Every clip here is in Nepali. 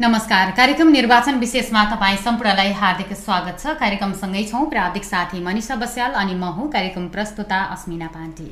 नमस्कार। कार्यक्रम निर्वाचन विशेषमा तपाईँ सम्पूर्णलाई हार्दिक स्वागत छ। कार्यक्रमसँगै छौँ प्राविधिक साथी मनिषा बस्याल अनि म हुँ कार्यक्रम प्रस्तुता अस्मिना पाण्डे।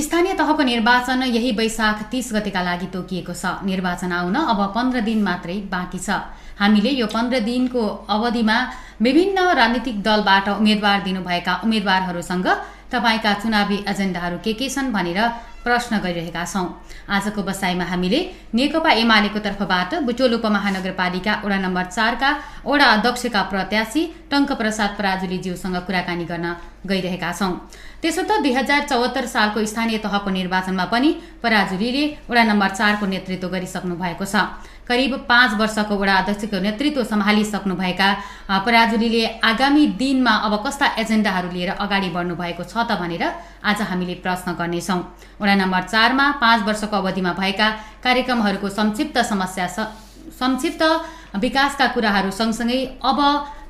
स्थानीय तहको निर्वाचन यही वैशाख तीस गतेका लागि तोकिएको छ। निर्वाचन आउन अब पन्ध्र दिन मात्रै बाँकी छ। हामीले यो पन्ध्र दिनको अवधिमा विभिन्न राजनीतिक दलबाट उम्मेद्वार दिनुभएका उम्मेद्वारहरूसँग तपाईँका चुनावी एजेन्डाहरू के के छन् भनेर प्रश्न गरिरहेका छौँ। आजको बसाइमा हामीले नेकपा एमालेको तर्फबाट बुटोल उपमहानगरपालिका वडा नम्बर चारका वडा अध्यक्षका प्रत्याशी टङ्क प्रसाद पराजुलीज्यूसँग कुराकानी गर्न गइरहेका छौँ। त्यसो त दुई हजार चौहत्तर सालको स्थानीय तहको निर्वाचनमा पनि पराजुलीले वडा नम्बर चारको नेतृत्व गरिसक्नु भएको छ। करिब पाँच वर्षको वडा अध्यक्षको नेतृत्व सम्हालिसक्नुभएका पराजुलीले आगामी दिनमा अब कस्ता एजेन्डाहरू लिएर अगाडि बढ्नु भएको छ त भनेर आज हामीले प्रश्न गर्नेछौँ। नम्बर चारमा पाँच वर्षको अवधिमा भएका कार्यक्रमहरूको संक्षिप्त समस्या संक्षिप्त विकासका कुराहरू सँगसँगै अब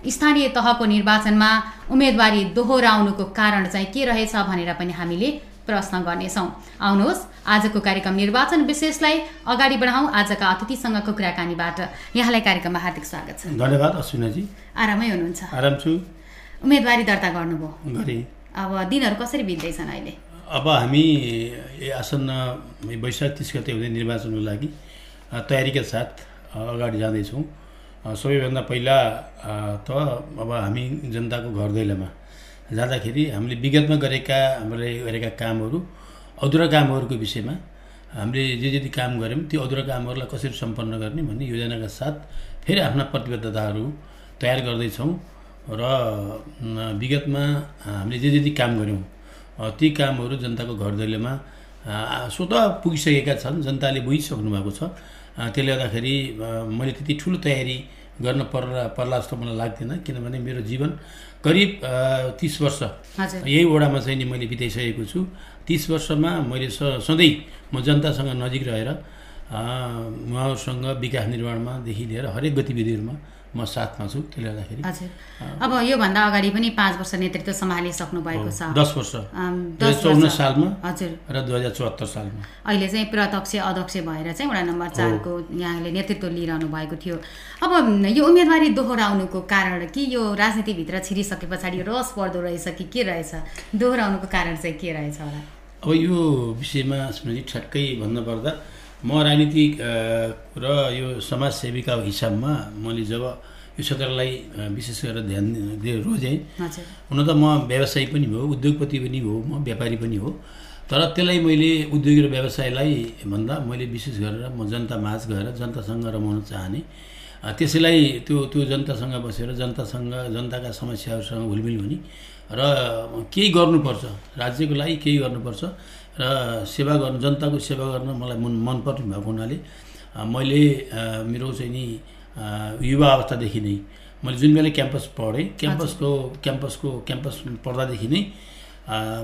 स्थानीय तहको निर्वाचनमा उम्मेदवारी दोहोऱ्याउनुको कारण चाहिँ के रहेछ भनेर पनि हामीले प्रश्न गर्नेछौँ। आउनुहोस् आजको कार्यक्रम निर्वाचन विशेषलाई अगाडि बढाउँ आजका अतिथिसँगको कुराकानीबाट। यहाँलाई कार्यक्रममा हार्दिक स्वागत छ। धन्यवाद अश्विनाजी। आरामै हुनुहुन्छ। आराम छु। उम्मेदवारी दर्ता गर्नुभयो। गरे। अब दिनहरू कसरी बित्दैछन् अहिले? अब हामी आसन्न वैशाख तिस गते हुने निर्वाचनको लागि तयारीका साथ अगाडि जाँदैछौँ। सबैभन्दा पहिला त अब हामी जनताको घर दैलोमा जाँदाखेरि हामीले विगतमा गरेका हामीले गरेका कामहरू अधुरा कामहरूको विषयमा हामीले जे जति काम गऱ्यौँ त्यो अधुरा कामहरूलाई कसरी सम्पन्न गर्ने भन्ने योजनाका साथ फेरि आफ्ना प्रतिबद्धताहरू तयार गर्दैछौँ र विगतमा हामीले जे जति काम गऱ्यौँ ती कामहरू जनताको घर दैलोमा स्वत पुगिसकेका छन् जनताले बुझिसक्नु भएको छ। त्यसले गर्दाखेरि मैले त्यति ठुलो तयारी गर्न पर्ला पर्ला जस्तो मलाई लाग्दैन किनभने मेरो जीवन करिब तिस वर्ष। यही वडामा चाहिँ नि मैले बिताइसकेको छु। तिस वर्षमा मैले स सधैँ म जनतासँग नजिक रहेर उहाँहरूसँग विकास निर्माणमादेखि लिएर हरेक गतिविधिहरूमा म साथमा छु त्यसले गर्दाखेरि। हजुर। अब योभन्दा अगाडि पनि पाँच वर्ष नेतृत्व सम्हालिसक्नु भएको छ। दस वर्ष। चौन्न सालमा हजुर। र दुई हजार चौहत्तर सालमा। अहिले चाहिँ प्रत्यक्ष अध्यक्ष भएर चाहिँ वडा नम्बर चारको यहाँले नेतृत्व लिइरहनु भएको थियो। अब यो उम्मेदवारी दोहोऱ्याउनुको कारण कि यो राजनीतिभित्र छिरिसके पछाडि रस पर्दो रहेछ कि के रहेछ? दोहोऱ्याउनुको कारण चाहिँ के रहेछ होला? अब यो विषयमा ठ्याक्कै भन्नुपर्दा म राजनीतिक र यो समाजसेवीका हिसाबमा मैले जब यो क्षेत्रलाई विशेष गरेर ध्यान दिएर रोजेँ हुन त म व्यवसायी पनि हो उद्योगपति पनि हो म व्यापारी पनि हो तर त्यसलाई मैले उद्योग र व्यवसायलाई भन्दा मैले विशेष गरेर म जनता माझ गएर जनतासँग रमाउन चाहने त्यसैलाई त्यो त्यो जनतासँग बसेर जनतासँग जनताका समस्याहरूसँग घुलमिल हुने र केही गर्नुपर्छ राज्यको लागि केही गर्नुपर्छ र सेवा गर्नु जनताको सेवा गर्न मलाई मन मनपर्ने भएको हुनाले मैले मेरो चाहिँ नि युवा अवस्थादेखि नै मैले जुन बेला क्याम्पस पढेँ क्याम्पसको क्याम्पसको क्याम्पस पढ्दादेखि नै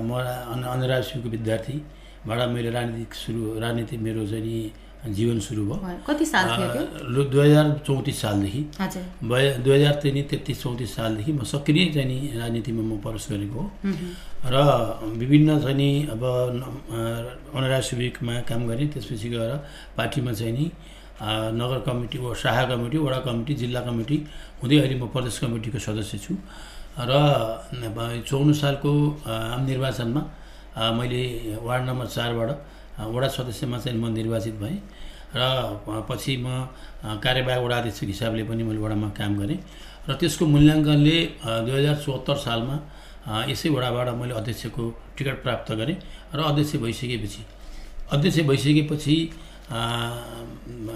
म अन्य विद्यार्थीबाट मैले राजनीतिक सुरु राजनीति मेरो चाहिँ नि जीवन सुरु भयो। कति साल दुई हजार चौतिस सालदेखि। दुई हजार चाहिँ तेत्तिस चौतिस सालदेखि म सक्रिय चाहिँ नि राजनीतिमा म प्रवेश गरेको हो। र विभिन्न चाहिँ नि अब अनराज सुविकमा काम गरेँ। त्यसपछि गएर पार्टीमा चाहिँ नि नगर कमिटी शाखा कमिटी वडा कमिटी जिल्ला कमिटी हुँदै अहिले म प्रदेश कमिटीको सदस्य छु। र चौन्न सालको आम निर्वाचनमा मैले वार्ड नम्बर चारबाट वडा सदस्यमा चाहिँ म निर्वाचित भएँ र पछि म कार्यवाहक वडा अध्यक्षको हिसाबले पनि मैले वडामा काम गरेँ र त्यसको मूल्याङ्कनले दुई हजार चौहत्तर सालमा यसै वडाबाट मैले अध्यक्षको टिकट प्राप्त गरेँ र अध्यक्ष भइसकेपछि अध्यक्ष भइसकेपछि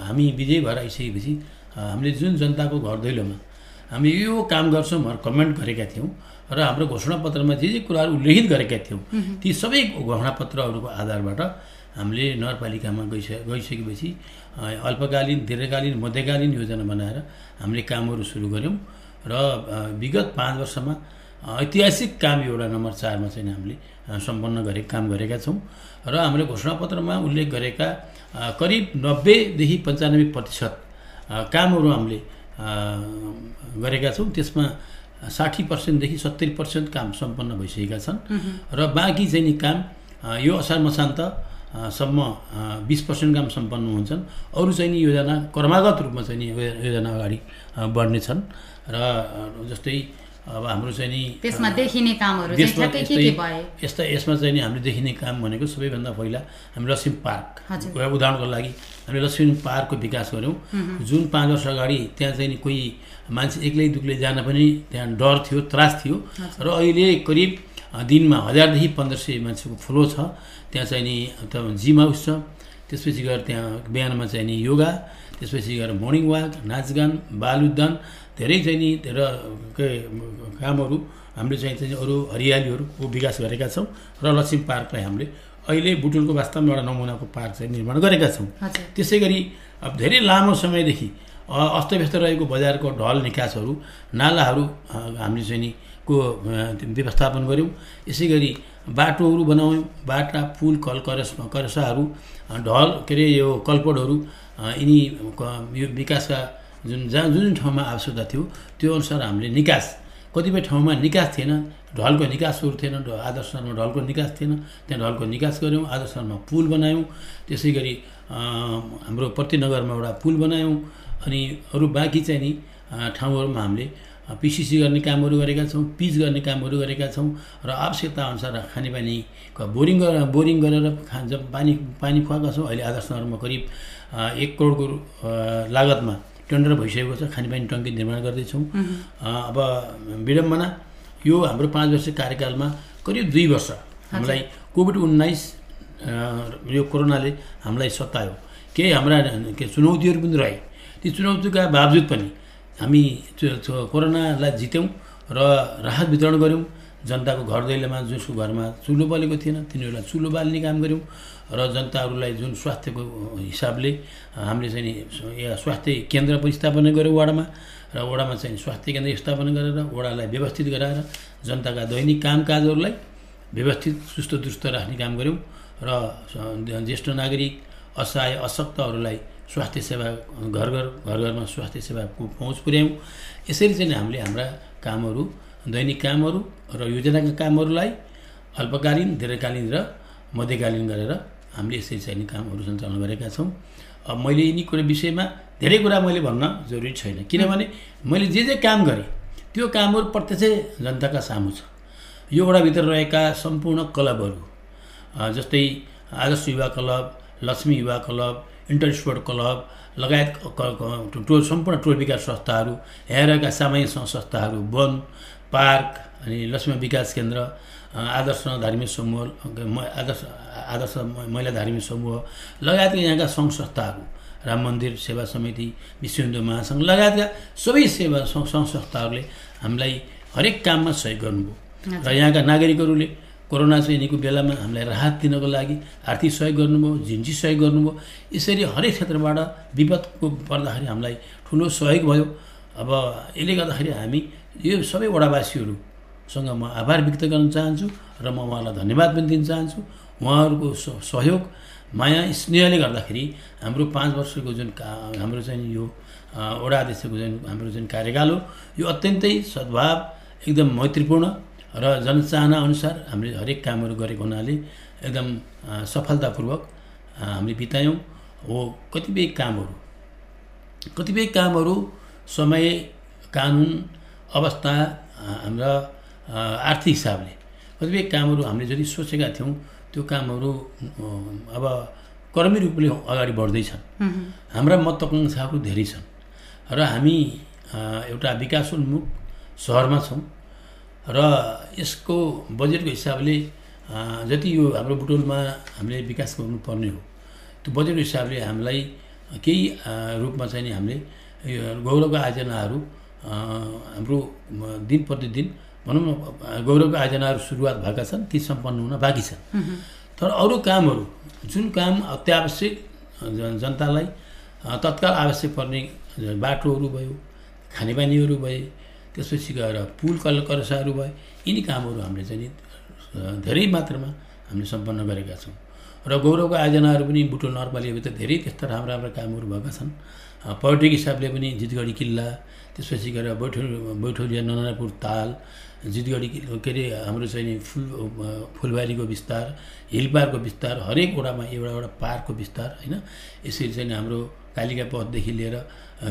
हामी विजय भएर आइसकेपछि हामीले जुन जनताको घर दैलोमा हामी यो काम गर्छौँ भनेर कमेन्ट गरेका थियौँ र हाम्रो घोषणापत्रमा जे जे कुराहरू उल्लेखित गरेका थियौँ ती सबै घोषणापत्रहरूको आधारबाट हामीले नगरपालिकामा गइस गइसकेपछि अल्पकालीन दीर्घकालीन मध्यकालीन योजना बनाएर हामीले कामहरू सुरु गऱ्यौँ र विगत पाँच वर्षमा ऐतिहासिक काम एउटा नम्बर चारमा चाहिँ हामीले सम्पन्न गरे काम गरेका छौँ र हामीले घोषणापत्रमा उल्लेख गरेका करिब नब्बेदेखि पन्चानब्बे प्रतिशत कामहरू हामीले गरेका छौँ। त्यसमा साठी पर्सेन्टदेखि सत्तरी पर्सेन्ट काम सम्पन्न भइसकेका छन् र बाँकी चाहिँ नि काम यो असार मसान्त सम्म बिस पर्सेन्ट काम सम्पन्न हुन्छन्। अरू चाहिँ नि योजना क्रमागत रूपमा चाहिँ नि योजना अगाडि अ, बढ्नेछन्। र जस्तै अब हाम्रो चाहिँ नि त्यसमा देखिने कामहरू यस्तै भए? यस्ता यसमा चाहिँ नि हामीले देखिने काम भनेको सबैभन्दा पहिला हामी लक्ष्मी पार्क। एउटा उदाहरणको लागि हामीले लक्ष्मी पार्कको विकास गऱ्यौँ। जुन पाँच वर्ष अगाडि त्यहाँ चाहिँ नि कोही मान्छे एक्लै दुक्लै जान पनि त्यहाँ डर थियो त्रास थियो। र अहिले करिब दिनमा हजारदेखि पन्ध्र सय मान्छेको फ्लो छ। त्यहाँ चाहिँ नि त जिम हाउस छ। त्यसपछि गएर त्यहाँ बिहानमा चाहिँ नि योगा त्यसपछि गएर मर्निङ वाक नाचगान बाल उद्यान धेरै चाहिँ नि र के कामहरू हामीले चाहिँ चाहिँ अरू हरियालीहरूको विकास गरेका छौँ र लक्ष्मी पार्कलाई हामीले अहिले बुटुलको वास्तवमा एउटा नमुनाको पार्क चाहिँ निर्माण गरेका छौँ। त्यसै गरी अब धेरै लामो समयदेखि अस्तव्यस्त रहेको बजारको ढल निकासहरू नालाहरू हामीले चाहिँ नि को व्यवस्थापन गऱ्यौँ। यसै गरी बाटोहरू बनायौँ बाटा पुल कल करस करसाहरू ढल के अरे यो कलपटहरू अ, यिनी यो विकासका जुन जहाँ जुन ठाउँमा आवश्यकता थियो त्यो अनुसार हामीले निकास कतिपय ठाउँमा निकास थिएन ढलको निकासहरू थिएन आदर्श सहरमा ढलको निकास थिएन त्यहाँ ढलको निकास गऱ्यौँ आदर्श सहरमा पुल बनायौँ त्यसै गरी हाम्रो प्रतिनगरमा एउटा पुल बनायौँ अनि अरू बाँकी चाहिँ नि ठाउँहरूमा हामीले पिसिसी गर्ने कामहरू गरेका छौँ पिच गर्ने कामहरू गरेका छौँ र आवश्यकता अनुसार खानेपानीको बोरिङ गरेर बोरिङ गरेर खा जब पानी पानी खुवाएका छौँ। अहिले आदर्श सहरमा करिब एक करोडको लागतमा टेन्डर भइसकेको छ। खानेपानी टङ्की निर्माण गर्दैछौँ। अब विडम्बना यो हाम्रो पाँच वर्ष कार्यकालमा करिब दुई वर्ष हामीलाई कोभिड उन्नाइस यो कोरोनाले हामीलाई सतायो। केही हाम्रा के चुनौतीहरू पनि रहे। ती चुनौतीका बावजुद पनि हामी कोरोनालाई जित्यौँ र राहत वितरण गऱ्यौँ। जनताको घर दैलोमा जसको घरमा चुलो बलेको थिएन तिनीहरूलाई चुलो बाल्ने काम गऱ्यौँ र जनताहरूलाई जुन स्वास्थ्यको हिसाबले हामीले चाहिँ नि या स्वास्थ्य केन्द्र पनि स्थापना गऱ्यौँ वडामा र वडामा चाहिँ स्वास्थ्य केन्द्र स्थापना गरेर वडालाई व्यवस्थित गराएर जनताका दैनिक कामकाजहरूलाई व्यवस्थित सुस्त दुरुस्त राख्ने काम गऱ्यौँ र ज्येष्ठ नागरिक असहाय अशक्तहरूलाई स्वास्थ्य सेवा घर घर घर घरमा स्वास्थ्य सेवाको पहुँच पुर्यायौँ। यसरी चाहिँ हामीले हाम्रा कामहरू दैनिक कामहरू र योजनाका कामहरूलाई अल्पकालीन दीर्घकालीन र मध्यकालीन गरेर हामीले यसरी चाहिँ कामहरू सञ्चालन गरेका छौँ। अब मैले यिनी कुरा विषयमा धेरै कुरा मैले भन्न जरुरी छैन। किनभने मैले जे जे काम गरेँ त्यो कामहरू प्रत्यक्ष जनताका सामु छ। यो वडाभित्र रहेका सम्पूर्ण क्लबहरू जस्तै आदर्श युवा क्लब लक्ष्मी युवा क्लब इन्टर स्पोर्ट क्लब लगायत टोल सम्पूर्ण टोल विकास संस्थाहरू यहाँ रहेका सामाजिक संस्थाहरू वन पार्क अनि लक्ष्मी विकास केन्द्र आदर्श धार्मिक समूह आदर्श आदर्श महिला धार्मिक समूह लगायतका यहाँका सङ्घ संस्थाहरू राम मन्दिर सेवा समिति विश्व हिन्दू महासङ्घ लगायतका सबै सेवा सङ्घ संस्थाहरूले हामीलाई हरेक काममा सहयोग गर्नुभयो। र यहाँका नागरिकहरूले कोरोना यिनीको बेलामा हामीलाई राहत दिनको लागि आर्थिक सहयोग गर्नुभयो जिन्सी सहयोग गर्नुभयो। यसरी हरेक क्षेत्रबाट विपदको पर्दाखेरि हामीलाई ठुलो सहयोग भयो। अब यसले गर्दाखेरि हामी यो सबै वडावासीहरूसँग म आभार व्यक्त गर्न चाहन्छु र म उहाँलाई धन्यवाद पनि दिन चाहन्छु। उहाँहरूको सहयोग माया स्नेहले गर्दाखेरि हाम्रो पाँच वर्षको जुन हाम्रो चाहिँ यो वडा अध्यक्षको जुन हाम्रो जुन कार्यकाल हो यो अत्यन्तै सद्भाव एकदम मैत्रीपूर्ण र जनचाहना अनुसार हामीले हरेक कामहरू गरेको हुनाले एकदम सफलतापूर्वक हामीले बितायौँ। हो कतिपय कामहरू। कतिपय कामहरू समय कानुन अवस्था हाम्रा आर्थिक हिसाबले। कतिपय कामहरू हामीले जति सोचेका थियौँ त्यो कामहरू अब कर्मी रूपले अगाडि बढ्दैछन्। हाम्रा महत्त्वाकाङ्क्षाहरू धेरै छन्। र हामी एउटा विकासोन्मुख सहरमा छौँ। र यसको बजेटको हिसाबले जति यो हाम्रो बुटोलमा हामीले विकास गर्नुपर्ने हो त्यो बजेटको हिसाबले हामीलाई केही रूपमा चाहिँ नि हामीले यो गौरवका आयोजनाहरू हाम्रो दिन प्रतिदिन भनौँ न गौरवका आयोजनाहरू सुरुवात भएका छन् ती सम्पन्न हुन बाँकी छन्। तर अरू कामहरू जुन काम अत्यावश्यक जन- जनतालाई तत्काल आवश्यक पर्ने बाटोहरू भयो खानेपानीहरू भए त्यसपछि गएर पुल कल करसाहरू भए यिनी कामहरू हामीले चाहिँ धेरै मात्रामा हामीले सम्पन्न गरेका छौँ। र गौरवको आयोजनाहरू पनि बुटोल नगरपालिकाभित्र धेरै त्यस्ता राम्रा राम्रा कामहरू भएका छन्। पर्यटक हिसाबले पनि जितगढी किल्ला त्यसपछि गएर बैठो बैठौलिया ननरापुर ताल जितगढी के अरे हाम्रो चाहिँ नि फुल फुलबारीको विस्तार हिल पार्कको विस्तार हरेक वडामा एउटा एउटा पार्कको विस्तार होइन? यसरी चाहिँ हाम्रो कालिका पथदेखि लिएर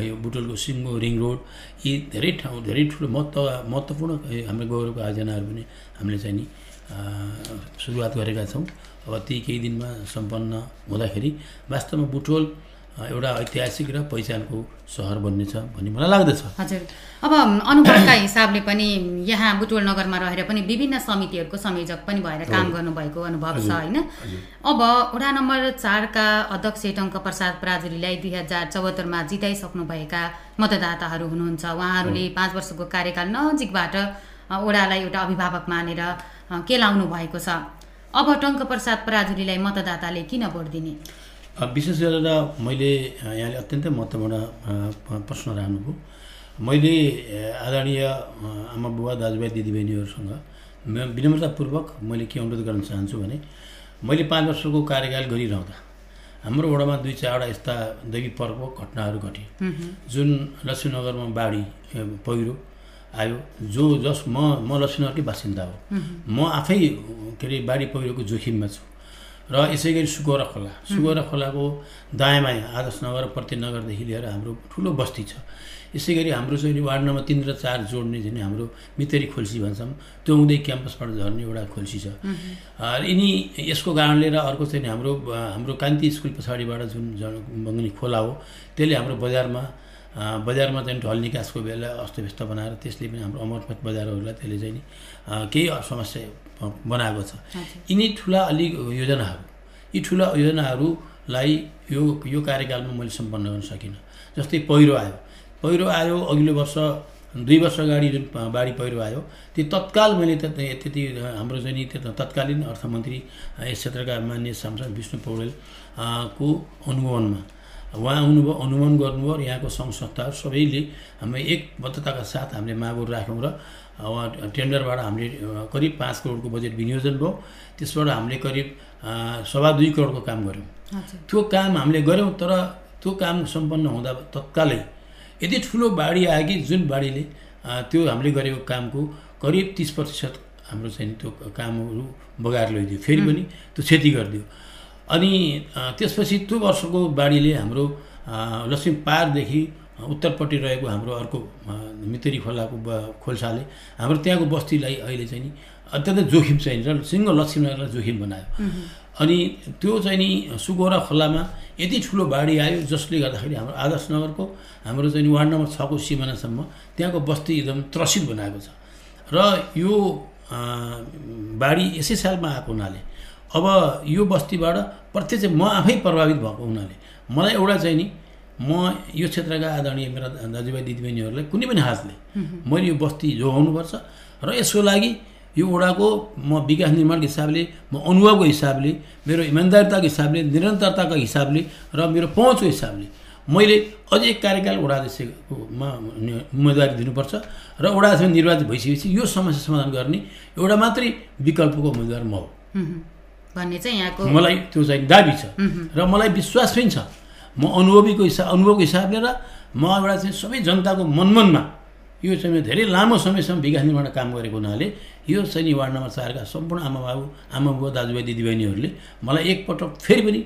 यो बुटोलको सिङ्गो रिङ रोड यी धेरै ठाउँ धेरै ठुलो महत्त्व महत्त्वपूर्ण हाम्रो गौरवको आयोजनाहरू पनि हामीले चाहिँ नि सुरुवात गरेका छौँ। अब ती केही दिनमा सम्पन्न हुँदाखेरि वास्तवमा बुटोल एउटा ऐतिहासिक र पहिचानको सहर बन्नेछ भन्ने मलाई लाग्दछ। हजुर। अब अनुभवका हिसाबले पनि यहाँ बुटवल नगरमा रहेर पनि विभिन्न समितिहरूको संयोजक पनि भएर काम गर्नुभएको अनुभव छ होइन? अब वडा नम्बर चारका अध्यक्ष टङ्क प्रसाद पराजुलीलाई दुई हजार चौहत्तरमा जिताइसक्नुभएका मतदाताहरू हुनुहुन्छ। उहाँहरूले पाँच वर्षको कार्यकाल नजिकबाट अ, वडालाई एउटा अभिभावक मानेर केलाउनु भएको छ। अब टङ्क प्रसाद पराजुलीलाई मतदाताले किन भोट दिने? विशेष गरेर मैले यहाँले अत्यन्तै महत्त्वपूर्ण प्रश्न राख्नुभयो। मैले आदरणीय आमा बुबा दाजुभाइ दिदीबहिनीहरूसँग विनम्रतापूर्वक मैले के अनुरोध गर्न चाहन्छु भने मैले पाँच वर्षको कार्यकाल गरिरहँदा हाम्रो वडामा दुई चारवटा यस्ता दैवी पर्व घटनाहरू घटे जुन लक्ष्मीनगरमा बाढी पहिरो आयो जो जस म म लक्ष्मीनगरकै बासिन्दा हो। म आफै के अरे बाढी पहिरोको जोखिममा छु। र यसै गरी सुगौरा खोला। सुगौरा खोलाको दायाँमा आदर्श नगर प्रतिनगरदेखि लिएर हाम्रो ठुलो बस्ती छ। यसै गरी हाम्रो चाहिँ वार्ड नम्बर तिन र चार जोड्ने चाहिँ नि हाम्रो मितेरी खोल्सी भन्छौँ त्यो हुँदै क्याम्पसबाट झर्ने एउटा खोल्सी छ। यिनी यसको कारणले र अर्को चाहिँ हाम्रो हाम्रो कान्ति स्कुल पछाडिबाट जुन जन बङ्गनी खोला हो त्यसले हाम्रो बजारमा बजारमा चाहिँ ढल निकासको बेला अस्तव्यस्त बनाएर त्यसले पनि हाम्रो अमरपथ बजारहरूलाई त्यसले चाहिँ केही समस्या बनाएको छ। यिनी ठुला अलिक योजनाहरू यी ठुला योजनाहरूलाई यो यो कार्यकालमा मैले सम्पन्न गर्न सकिनँ। जस्तै पहिरो आयो। पहिरो आयो अघिल्लो वर्ष दुई वर्ष अगाडि जुन बाढी पहिरो आयो त्यो तत्काल मैले त्यति हाम्रो चाहिँ नि तत्कालीन अर्थमन्त्री यस क्षेत्रका मान्य सांसद विष्णु पौडेल को अनुगमनमा। उहाँ आउनुभयो अनुगमन गर्नुभयो र यहाँको सङ्घ संस्थाहरू सबैले हामी एकबद्धताका साथ हामीले मागहरू राख्यौँ र टेन्डरबाट हामीले करिब पाँच करोडको बजेट विनियोजन भयो। त्यसबाट हामीले करिब सवा दुई करोडको काम गऱ्यौँ। त्यो काम हामीले गऱ्यौँ तर त्यो काम सम्पन्न हुँदा तत्कालै यति ठुलो बाढी आयो कि जुन बाढीले त्यो हामीले गरेको कामको करिब तिस प्रतिशत हाम्रो चाहिँ त्यो कामहरू बगाएर लैदियो फेरि पनि त्यो क्षति गरिदियो। अनि त्यसपछि त्यो वर्षको बाढीले हाम्रो लक्ष्मी पारदेखि उत्तरपट्टि रहेको हाम्रो अर्को मितेरी खोलाको खोल्साले। हाम्रो त्यहाँको बस्तीलाई अहिले चाहिँ नि अत्यन्तै जोखिम चाहिँ र सिङ्गो लक्ष्मीनगरलाई जोखिम बनायो। अनि त्यो चाहिँ नि सुगौरा खोलामा यति ठुलो बाढी आयो जसले गर्दाखेरि हाम्रो आदर्श नगरको हाम्रो चाहिँ वार्ड नम्बर छको सिमानासम्म त्यहाँको बस्ती एकदम त्रसित बनाएको छ। र यो बाढी यसै सालमा आएको हुनाले अब यो बस्तीबाट प्रत्यक्ष म आफै प्रभावित भएको हुनाले मलाई एउटा चाहिँ नि म यो क्षेत्रका आदरणीय मेरा दाजुभाइ दिदीबहिनीहरूलाई कुनै पनि हातले मैले यो बस्ती जोगाउनुपर्छ र यसको लागि यो वडाको म विकास निर्माणको हिसाबले म अनुभवको हिसाबले मेरो इमान्दारिताको हिसाबले निरन्तरताको हिसाबले र मेरो पहुँचको हिसाबले मैले अझै एक कार्यकाल वडा अध्यक्षकोमा उम्मेदवारी दिनुपर्छ र वडा अध्यक्ष निर्वाचित भइसकेपछि यो समस्या समाधान गर्ने एउटा मात्रै विकल्पको उम्मेदवार म हो। भन्ने चाहिँ यहाँको मलाई त्यो चाहिँ दाबी छ र मलाई विश्वास पनि छ। म अनुभवीको हिसाब अनुभवको हिसाबले र म एउटा चाहिँ सबै जनताको मनमनमा यो चाहिँ धेरै लामो समयसम्म विकास निर्माण काम गरेको हुनाले यो चाहिँ वार्ड नम्बर चारका सम्पूर्ण आमा बाबु आमा बुबा दाजुभाइ दिदीबहिनीहरूले मलाई एकपटक फेरि पनि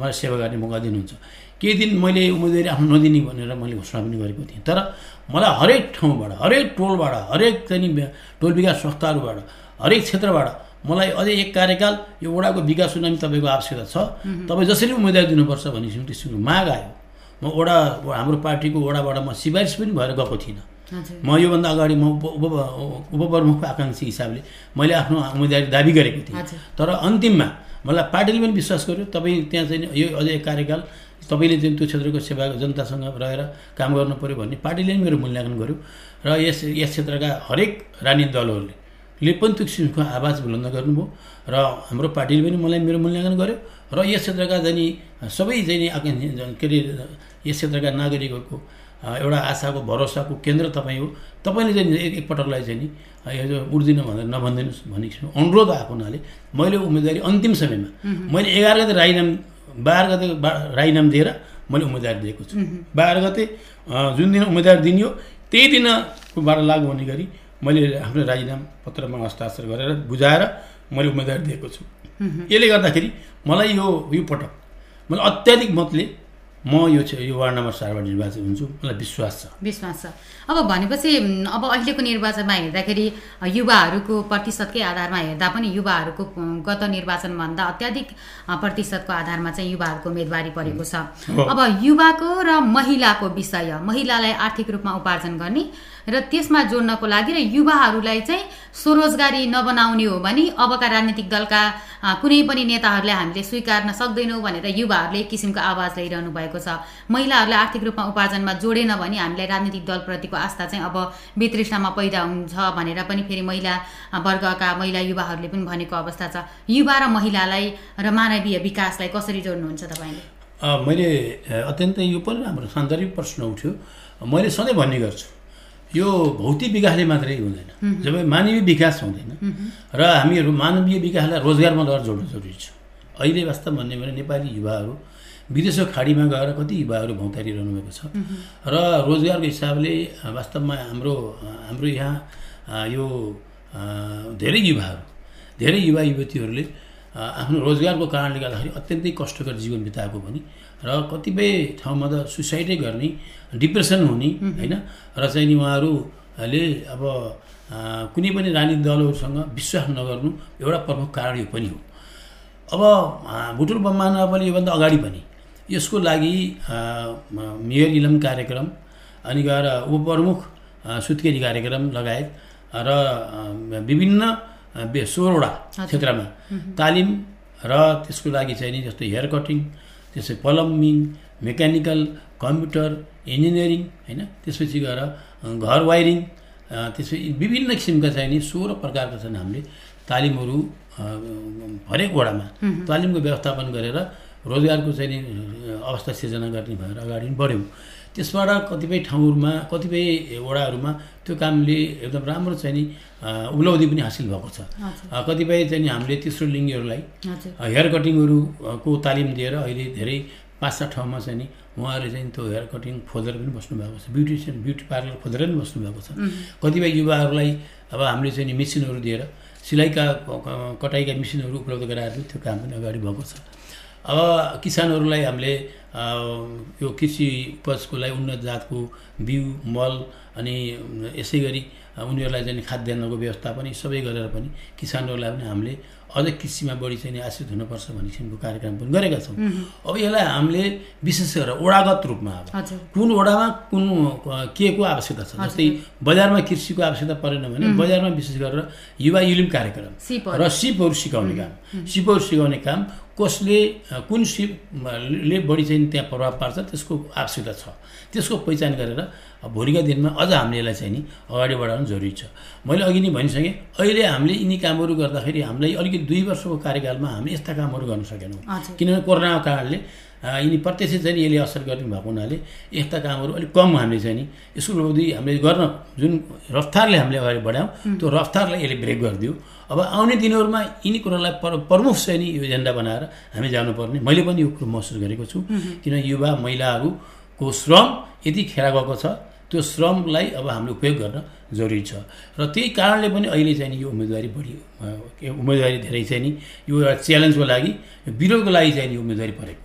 मलाई सेवा गर्ने मौका दिनुहुन्छ। केही दिन मैले उम्मेदवारी आफ्नो नदिने भनेर मैले घोषणा पनि गरेको थिएँ। तर मलाई हरेक ठाउँबाट हरेक टोलबाट हरेक चाहिँ टोल विकास संस्थाहरूबाट हरेक क्षेत्रबाट मलाई अझै एक कार्यकाल यो वडाको विकासको निम्ति तपाईँको आवश्यकता छ। तपाईँ जसरी उम्मेदवारी दिनुपर्छ भन्ने किसिमको त्यसको माग आयो। म वडा हाम्रो पार्टीको वडाबाट म सिफारिस पनि भएर गएको थिइनँ। म योभन्दा अगाडि म उप उप उपप्रमुखको आकाङ्क्षी हिसाबले मैले आफ्नो उम्मेदवारी दाबी गरेको थिएँ। तर अन्तिममा मलाई पार्टीले पनि विश्वास गर्यो तपाईँ त्यहाँ चाहिँ यो अझै एक कार्यकाल तपाईँले चाहिँ त्यो क्षेत्रको सेवा जनतासँग रहेर काम गर्नु पऱ्यो भन्ने पार्टीले पनि मेरो मूल्याङ्कन गर्यो। र यस यस क्षेत्रका हरेक राजनीतिक दलहरूले ले पनि त्यो किसिमको आवाज बुलन्द गर्नुभयो र हाम्रो पार्टीले पनि मलाई मेरो मूल्याङ्कन गर्यो र यस क्षेत्रका चाहिँ नि सबै चाहिँ नि आकाङ्क्षी के अरे यस क्षेत्रका नागरिकहरूको एउटा आशाको भरोसाको केन्द्र तपाईँ हो। तपाईँले चाहिँ एक एकपटकलाई चाहिँ नि यो जो उड्दिनँ भनेर नभनिदिनुहोस् भन्ने किसिमको अनुरोध आएको हुनाले मैले उम्मेदवारी अन्तिम समयमा मैले एघार गते राईनाम बाह्र गते राईनाम दिएर मैले उम्मेदवारी दिएको छु। बाह्र गते जुन दिन उम्मेदवारी दिनियो त्यही दिनकोबाट लागु हुने गरी मैले आफ्नो राजीनामा पत्रमा हस्ताक्षर गरेर बुझाएर मैले उम्मेदवारी दिएको छु। यसले गर्दाखेरि मलाई यो यो पटक मलाई अत्याधिक मतले म यो यो वार्ड नम्बर चारबाट निर्वाचित हुन्छु मलाई विश्वास छ। विश्वास छ। अब भनेपछि अब अहिलेको निर्वाचनमा हेर्दाखेरि युवाहरूको प्रतिशतकै आधारमा हेर्दा पनि युवाहरूको गत निर्वाचनभन्दा अत्याधिक प्रतिशतको आधारमा चाहिँ युवाहरूको उम्मेदवारी परेको छ। अब युवाको र महिलाको विषय महिलालाई आर्थिक रूपमा उपार्जन गर्ने र त्यसमा जोड्नको लागि र युवाहरूलाई चाहिँ स्वरोजगारी नबनाउने हो भने अबका राजनीतिक दलका कुनै पनि नेताहरूले हामीले स्वीकार्न सक्दैनौँ भनेर युवाहरूले एक किसिमको आवाज ल्याइरहनु भएको छ। महिलाहरूलाई आर्थिक रूपमा उपार्जनमा जोडेन भने हामीलाई राजनीतिक दलप्रतिको आस्था चाहिँ अब वितृष्णामा पैदा हुन्छ भनेर पनि फेरि महिला वर्गका महिला युवाहरूले पनि भनेको अवस्था छ। युवा र महिलालाई र मानवीय विकासलाई कसरी जोड्नुहुन्छ तपाईँले? मैले अत्यन्तै यो पनि राम्रो सान्दर्भिक प्रश्न उठ्यो। मैले सधैँ भन्ने गर्छु यो भौतिक विकासले मात्रै हुँदैन। जब मानवीय विकास हुँदैन र हामीहरू मानवीय विकासलाई रोजगारमा लगेर जोड्नु जरुरी छ। अहिले वास्तव भन्ने भने नेपाली युवाहरू विदेशको खाडीमा गएर कति युवाहरू भौतारिरहनु भएको छ। र रोजगारको हिसाबले वास्तवमा हाम्रो हाम्रो यहाँ यो धेरै युवाहरू धेरै युवा युवतीहरूले आफ्नो रोजगारको कारणले गर्दाखेरि अत्यन्तै कष्टकर जीवन बिताएको पनि र कतिपय ठाउँमा त सुसाइडै गर्ने डिप्रेसन हुने होइन? र चाहिँ नि उहाँहरूले अब कुनै पनि राजनीतिक दलहरूसँग विश्वास नगर्नु एउटा प्रमुख कारण यो पनि हो। अब भुटुल बममा नभने योभन्दा अगाडि पनि यसको लागि मेयर इलम कार्यक्रम अनि गएर उपप्रमुख सुत्केरी कार्यक्रम लगायत र विभिन्न सोह्रवटा क्षेत्रमा तालिम र त्यसको लागि चाहिँ नि जस्तो हेयर कटिङ त्यसै प्लम्बिङ मेकानिकल कम्प्युटर इन्जिनियरिङ होइन? त्यसपछि गएर घर वायरिङ त्यसपछि विभिन्न किसिमका चाहिँ नि सोह्र प्रकारका छन् हामीले तालिमहरू हरेक वडामा तालिमको व्यवस्थापन गरेर रोजगारको चाहिँ नि अवस्था सिर्जना गर्ने भएर अगाडि बढ्यौँ। त्यसबाट कतिपय ठाउँहरूमा कतिपय वडाहरूमा त्यो कामले एकदम राम्रो चाहिँ नि उपलब्धि पनि हासिल भएको छ। कतिपय चाहिँ नि हामीले तेस्रो लिङ्गीहरूलाई हेयर कटिङहरूको तालिम दिएर अहिले धेरै पाँच सात ठाउँमा चाहिँ नि उहाँहरूले चाहिँ त्यो हेयर कटिङ खोजेर पनि बस्नुभएको छ। ब्युटिसियन ब्युटी पार्लर खोजेर पनि बस्नुभएको छ। कतिपय युवाहरूलाई अब हामीले चाहिँ नि मेसिनहरू दिएर सिलाइका कटाइका मेसिनहरू उपलब्ध गराएर त्यो काम पनि अगाडि भएको छ। अब किसानहरूलाई हामीले यो कृषि उपजको लागि उन्नत जातको बिउ मल अनि यसै गरी उनीहरूलाई चाहिँ खाद्यान्नको व्यवस्थापन यी सबै गरेर पनि किसानहरूलाई पनि हामीले अझ कृषिमा बढी चाहिँ आश्रित हुनुपर्छ भन्ने किसिमको कार्यक्रम पनि गरेका छौँ। अब यसलाई हामीले विशेष गरेर ओडागत रूपमा अब कुन वडामा कुन के को आवश्यकता छ? जस्तै बजारमा कृषिको आवश्यकता परेन भने बजारमा विशेष गरेर युवा युलिम कार्यक्रम र सिपहरू सिकाउने काम। सिपहरू सिकाउने काम कसले कुन सिपले बढी चाहिँ त्यहाँ प्रभाव पार्छ त्यसको आवश्यकता छ। त्यसको पहिचान गरेर भोलिका दिनमा अझ हामीले यसलाई चाहिँ नि अगाडि बढाउनु जरुरी छ। मैले अघि नै भनिसकेँ अहिले हामीले यिनी कामहरू गर्दाखेरि हामीलाई अलिकति दुई वर्षको कार्यकालमा हामीले यस्ता कामहरू गर्न सकेनौँ। किनभने कोरोनाको कारणले यिनी प्रत्यक्ष चाहिँ यसले असर गर्ने भएको हुनाले यस्ता कामहरू अलिक कम हामीले चाहिँ नि यसको हामीले गर्न जुन रफ्तारले हामीले अगाडि बढायौँ त्यो रफ्तारलाई यसले ब्रेक गरिदियो। अब आउने दिनहरूमा यिनी कुरालाई पर प्रमुख चाहिँ नि यो एजेन्डा बनाएर हामी जानुपर्ने। मैले पनि यो कुरो महसुस गरेको छु। किन युवा महिलाहरूको श्रम यति खेर गएको छ त्यो श्रमलाई अब हामीले उपयोग गर्न जरुरी छ। र त्यही कारणले पनि अहिले चाहिँ नि यो उम्मेदवारी बढी उम्मेदवारी धेरै चाहिँ नि यो एउटा च्यालेन्जको लागि यो विरोधको लागि चाहिँ नि यो उम्मेदवारी परेको।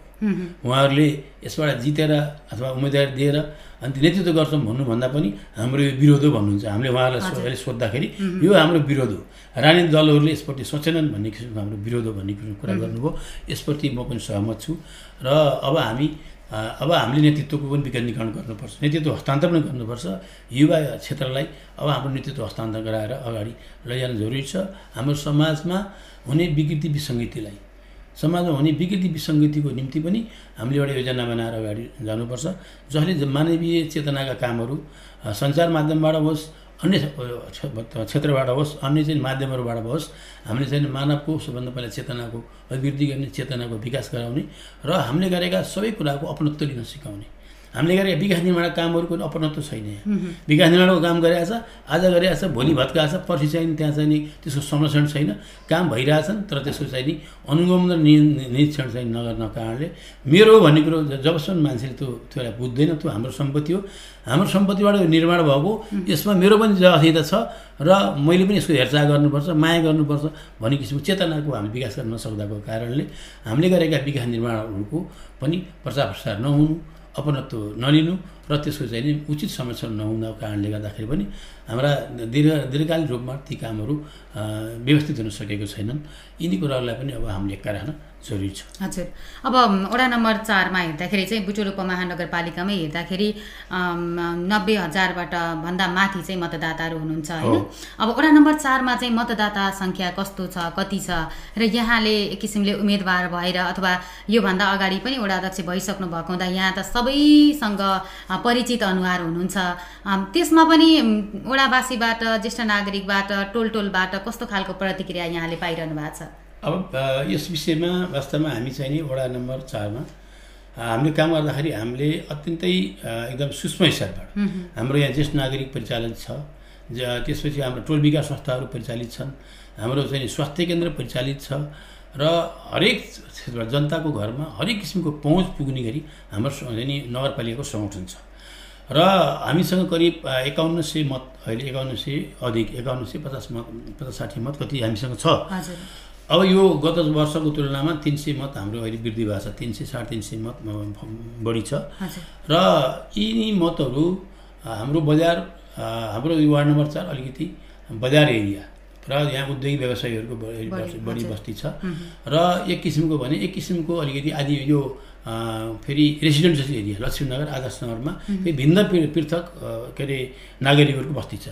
उहाँहरूले यसबाट जितेर अथवा उम्मेदवारी दिएर अनि नेतृत्व गर्छौँ भन्नुभन्दा पनि हाम्रो यो विरोध हो भन्नुहुन्छ। हामीले उहाँहरूलाई सोद्धाखेरि यो हाम्रो विरोध हो। राजनीतिक दलहरूले यसप्रति सोचेनन् भन्ने किसिमको हाम्रो विरोध हो भन्ने किसिमको कुरा गर्नुभयो। यसप्रति म पनि सहमत छु। र अब हामी अब हामीले नेतृत्वको पनि विकेन्द्रीकरण गर्नुपर्छ। नेतृत्व हस्तान्तरण गर्नुपर्छ। युवा क्षेत्रलाई अब हाम्रो नेतृत्व हस्तान्तरण गराएर अगाडि लैजानु जरुरी छ। हाम्रो समाजमा हुने विकृति विसङ्गतिलाई समाजमा हुने विकृति विसङ्गतिको निम्ति पनि हामीले एउटा योजना बनाएर अगाडि जानुपर्छ जसले मानवीय चेतनाका कामहरू सञ्चार माध्यमबाट होस् अन्य क्षेत्रबाट होस् अन्य चाहिँ माध्यमहरूबाट होस् हामीले चाहिँ मानवको सबभन्दा पहिला चेतनाको अभिवृद्धि गर्ने चेतनाको विकास गराउने र हामीले गरेका सबै कुराको अपनत्व लिन सिकाउने। हामीले गरेका विकास निर्माणका कामहरूको पनि अपनत्व छैन। यहाँ विकास निर्माणको काम गरिरहेछ आज गरिरहेछ भोलि भत्काएको छ पर्सि चाहिँ त्यहाँ चाहिँ नि त्यसको संरक्षण छैन। काम भइरहेछन् तर त्यसको चाहिँ नि अनुगमन र नि- निरीक्षण चाहिँ नगर्न कारणले मेरो भन्ने कुरो जबसम्म मान्छेले त्यो त्यसलाई बुझ्दैन त्यो हाम्रो सम्पत्ति हो। हाम्रो सम्पत्तिबाट निर्माण भएको यसमा मेरो पनि जवाफदेता छ र मैले पनि यसको हेरचाह गर्नुपर्छ माया गर्नुपर्छ भन्ने किसिमको चेतनाको हामी विकास गर्न नसक्दाको कारणले हामीले गरेका विकास निर्माणहरूको पनि प्रचार प्रसार नहुनु। अपनत्व नलिनु। र त्यसको चाहिँ नि उचित संरक्षण नहुनको कारणले गर्दाखेरि पनि हाम्रा दीर्घ दीर्घकालीन रूपमा ती कामहरू व्यवस्थित हुन सकेको छैनन्। यिनी कुराहरूलाई पनि अब हामीले एक्का राख्न जरुरी छ। हजुर। अब वडा नम्बर चारमा हेर्दाखेरि चाहिँ बुटोल उपमहानगरपालिकामै हेर्दाखेरि नब्बे हजारबाट भन्दा माथि चाहिँ मतदाताहरू हुनुहुन्छ होइन। अब वडा नम्बर चारमा चाहिँ मतदाता सङ्ख्या कस्तो छ कति छ? र यहाँले एक किसिमले उम्मेदवार भएर अथवा योभन्दा अगाडि पनि वडा अध्यक्ष भइसक्नु भएको हुँदा यहाँ त सबैसँग परिचित अनुहार हुनुहुन्छ। त्यसमा पनि म, वडावासीबाट ज्येष्ठ नागरिकबाट टोल टोलबाट कस्तो खालको प्रतिक्रिया यहाँले पाइरहनु भएको छ? अब यस विषयमा वास्तवमा हामी चाहिँ नि वडा नम्बर चारमा हामीले काम गर्दाखेरि हामीले अत्यन्तै एकदम सूक्ष्म हिसाबबाट हाम्रो यहाँ ज्येष्ठ नागरिक परिचालित छ। त्यसपछि हाम्रो टोल विकास संस्थाहरू परिचालित छन्। हाम्रो चाहिँ स्वास्थ्य केन्द्र परिचालित छ। र हरेक क्षेत्रबाट जनताको घरमा हरेक किसिमको पहुँच पुग्ने गरी हाम्रो नि नगरपालिकाको सङ्गठन छ। र हामीसँग करिब एकाउन्न सय मत अहिले एकाउन्न सय अधिक एकाउन्न सय पचास मत पचास साठी मत कति हामीसँग छ। अब यो गत वर्षको तुलनामा तिन सय मत हाम्रो अहिले वृद्धि भएको छ। तिन सय साढे तिन सय मत बढी छ। र यिनी मतहरू हाम्रो बजार हाम्रो यो वार्ड नम्बर चार अलिकति बजार एरिया र यहाँ उद्योगिक व्यवसायीहरूको बढी। बस्ती छ। र एक किसिमको भने एक किसिमको अलिकति आदि यो फेरि रेसिडेन्सियल एरिया लक्ष्मीनगर आदर्श नगरमा फेरि भिन्न पृथक के अरे नागरिकहरूको बस्ती छ।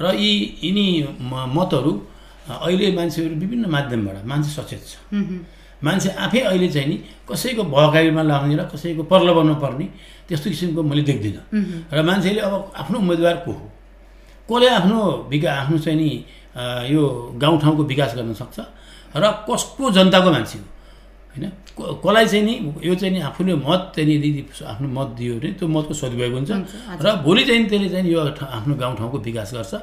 र यी यिनी मतहरू अहिले मान्छेहरू विभिन्न माध्यमबाट मान्छे सचेत छ। मान्छे आफै अहिले चाहिँ नि कसैको भगाइमा लाग्ने र कसैको पर्लबन्न पर्ने त्यस्तो किसिमको मैले देख्दिनँ। र मान्छेले अब आफ्नो उम्मेदवार को हो? कसले आफ्नो विका आफ्नो चाहिँ नि यो गाउँठाउँको विकास गर्न सक्छ र कसको जनताको मान्छे हो? होइन? कसलाई चाहिँ नि यो चाहिँ नि आफूले मत चाहिँ नि आफ्नो मत दियो भने त्यो मतको सदुपयोग हुन्छ। र भोलि चाहिँ त्यसले चाहिँ यो आफ्नो गाउँठाउँको विकास गर्छ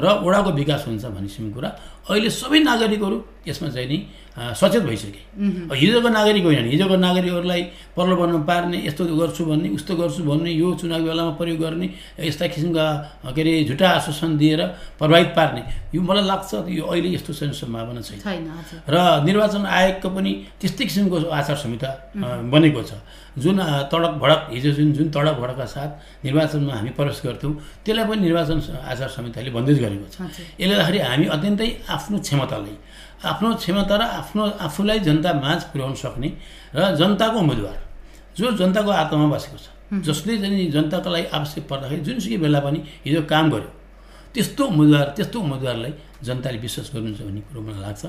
र वडाको विकास हुन्छ भन्ने किसिमको कुरा। अहिले सबै नागरिकहरू यसमा चाहिँ नि सचेत भइसके। हिजोको नागरिक होइन हिजोको नागरिकहरूलाई प्रलोभनमा पार्ने यस्तो गर्छु भन्ने उस्तो गर्छु भन्ने यो चुनाव बेलामा प्रयोग गर्ने यस्ता किसिमका के अरे झुटा आश्वासन दिएर प्रभावित पार्ने यो मलाई लाग्छ यो अहिले यस्तो चाहिँ सम्भावना छैन। छैन र निर्वाचन आयोगको पनि त्यस्तै किसिमको आचार संहिता बनेको छ। जुन तडक भडक हिजो जुन जुन तडक भडकका साथ निर्वाचनमा हामी प्रवेश गर्थ्यौँ त्यसलाई पनि निर्वाचन आचार संहिताले बन्देज गरेको छ। यसले गर्दाखेरि हामी अत्यन्तै आफ्नो क्षमतालाई आफ्नो क्षमता र आफ्नो आफूलाई जनता माझ पुर्याउन सक्ने र जनताको उम्मेदवार जो जनताको आत्मामा बसेको छ। जसले चाहिँ जनताको लागि आवश्यक पर्दाखेरि जुनसुकै बेला पनि हिजो काम गर्यो त्यस्तो उम्मेदवार त्यस्तो उम्मेदवारलाई जनताले विश्वास गर्नुहुन्छ भन्ने कुरो मलाई लाग्छ।